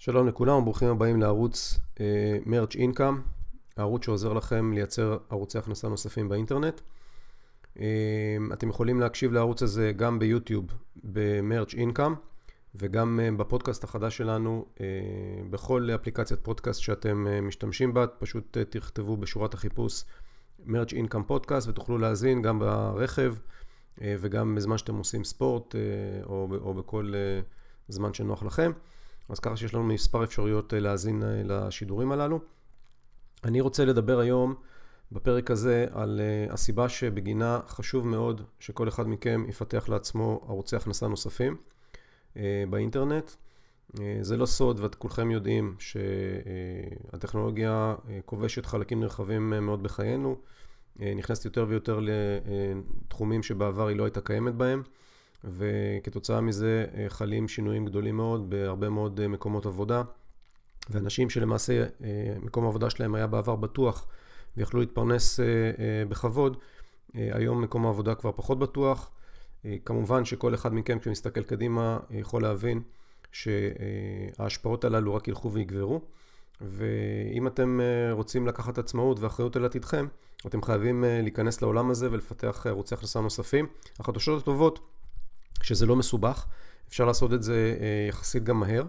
שלום לכולם וברוכים הבאים לערוץ מרץ' uh, אינקאם, הערוץ שעוזר לכם לייצר ערוצי הכנסה נוספים באינטרנט. Uh, אתם יכולים להקשיב לערוץ הזה גם ביוטיוב במרץ' אינקאם וגם uh, בפודקאסט החדש שלנו uh, בכל אפליקציית פודקאסט שאתם uh, משתמשים בה, פשוט uh, תכתבו בשורת החיפוש מרץ' אינקאם פודקאסט ותוכלו להאזין גם ברכב uh, וגם בזמן שאתם עושים ספורט uh, או, או בכל uh, זמן שנוח לכם. אז ככה שיש לנו מספר אפשרויות אה, להאזין אה, לשידורים הללו. אני רוצה לדבר היום בפרק הזה על אה, הסיבה שבגינה חשוב מאוד שכל אחד מכם יפתח לעצמו ערוצי הכנסה נוספים באינטרנט. זה לא סוד וכולכם יודעים שהטכנולוגיה כובשת חלקים נרחבים מאוד בחיינו, נכנסת יותר ויותר לתחומים שבעבר היא לא הייתה קיימת בהם. וכתוצאה מזה אה, חלים שינויים גדולים מאוד בהרבה מאוד אה, מקומות עבודה. ואנשים שלמעשה אה, מקום העבודה שלהם היה בעבר בטוח ויכלו להתפרנס בכבוד, היום מקום העבודה כבר פחות בטוח. כמובן שכל אחד מכם כשמסתכל קדימה יכול להבין שההשפעות הללו רק ילכו ויגברו. ואם אתם רוצים לקחת עצמאות ואחריות על עתידכם, אתם חייבים להיכנס לעולם הזה ולפתח ערוצי הכנסה נוספים. החדשות הטובות שזה לא מסובך, אפשר לעשות את זה אה, יחסית גם מהר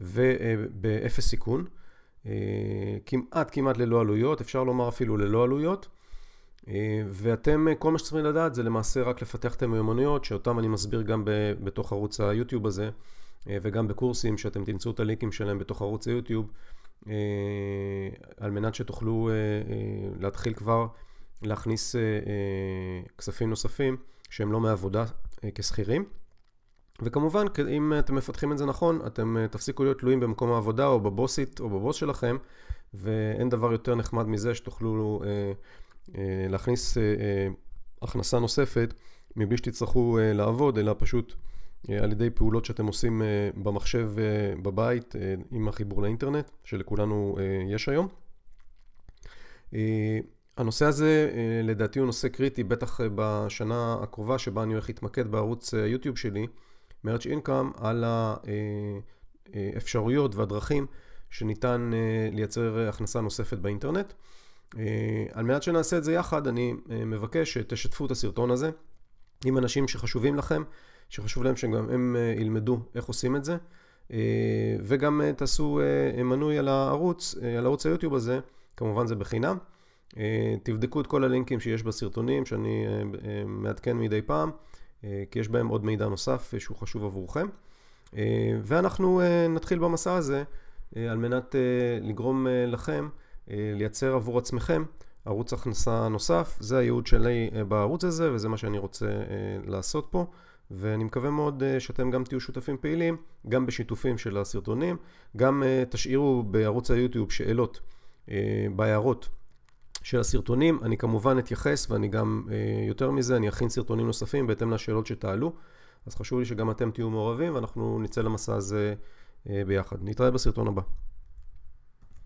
ובאפס סיכון, אה, כמעט כמעט ללא עלויות, אפשר לומר אפילו ללא עלויות. אה, ואתם, כל מה שצריכים לדעת זה למעשה רק לפתח את המיומנויות, שאותם אני מסביר גם בתוך ערוץ היוטיוב הזה, וגם בקורסים שאתם תמצאו את הלינקים שלהם בתוך ערוץ היוטיוב, על מנת שתוכלו להתחיל כבר להכניס כספים נוספים שהם לא מעבודה כשכירים. וכמובן, אם אתם מפתחים את זה נכון, אתם אה, תפסיקו להיות תלויים במקום העבודה או בבוסית או בבוס שלכם, ואין דבר יותר נחמד מזה שתוכלו אה, אה, להכניס אה, אה, הכנסה נוספת מבלי שתצטרכו אה, לעבוד, אלא פשוט אה, על ידי פעולות שאתם עושים אה, במחשב אה, בבית אה, עם החיבור לאינטרנט, שלכולנו אה, יש היום. אה, הנושא הזה אה, לדעתי הוא נושא קריטי, בטח אה, בשנה הקרובה שבה אני הולך להתמקד בערוץ היוטיוב שלי. מרץ' אינקאם על האפשרויות והדרכים שניתן אה, לייצר הכנסה נוספת באינטרנט. אה, על מנת שנעשה את זה יחד, אני אה, מבקש שתשתפו את הסרטון הזה עם אנשים שחשובים לכם, שחשוב להם שגם הם ילמדו איך עושים את זה, וגם תעשו מנוי על הערוץ, על ערוץ היוטיוב הזה, כמובן זה בחינם. תבדקו את כל הלינקים שיש בסרטונים שאני מעדכן מדי פעם. אה, כי יש בהם עוד מידע נוסף אה, שהוא חשוב עבורכם. אה, ואנחנו נתחיל במסע הזה על מנת לגרום לכם לייצר עבור עצמכם ערוץ הכנסה נוסף. זה הייעוד שלי בערוץ הזה וזה מה שאני רוצה לעשות פה. ואני מקווה מאוד שאתם גם תהיו שותפים פעילים, גם בשיתופים של הסרטונים, גם תשאירו בערוץ היוטיוב שאלות בהערות של הסרטונים. אני כמובן אתייחס ואני גם, אה, יותר מזה, אני אכין סרטונים נוספים בהתאם לשאלות שתעלו. אז חשוב לי שגם אתם תהיו מעורבים ואנחנו נצא למסע הזה אה, ביחד. נתראה בסרטון הבא.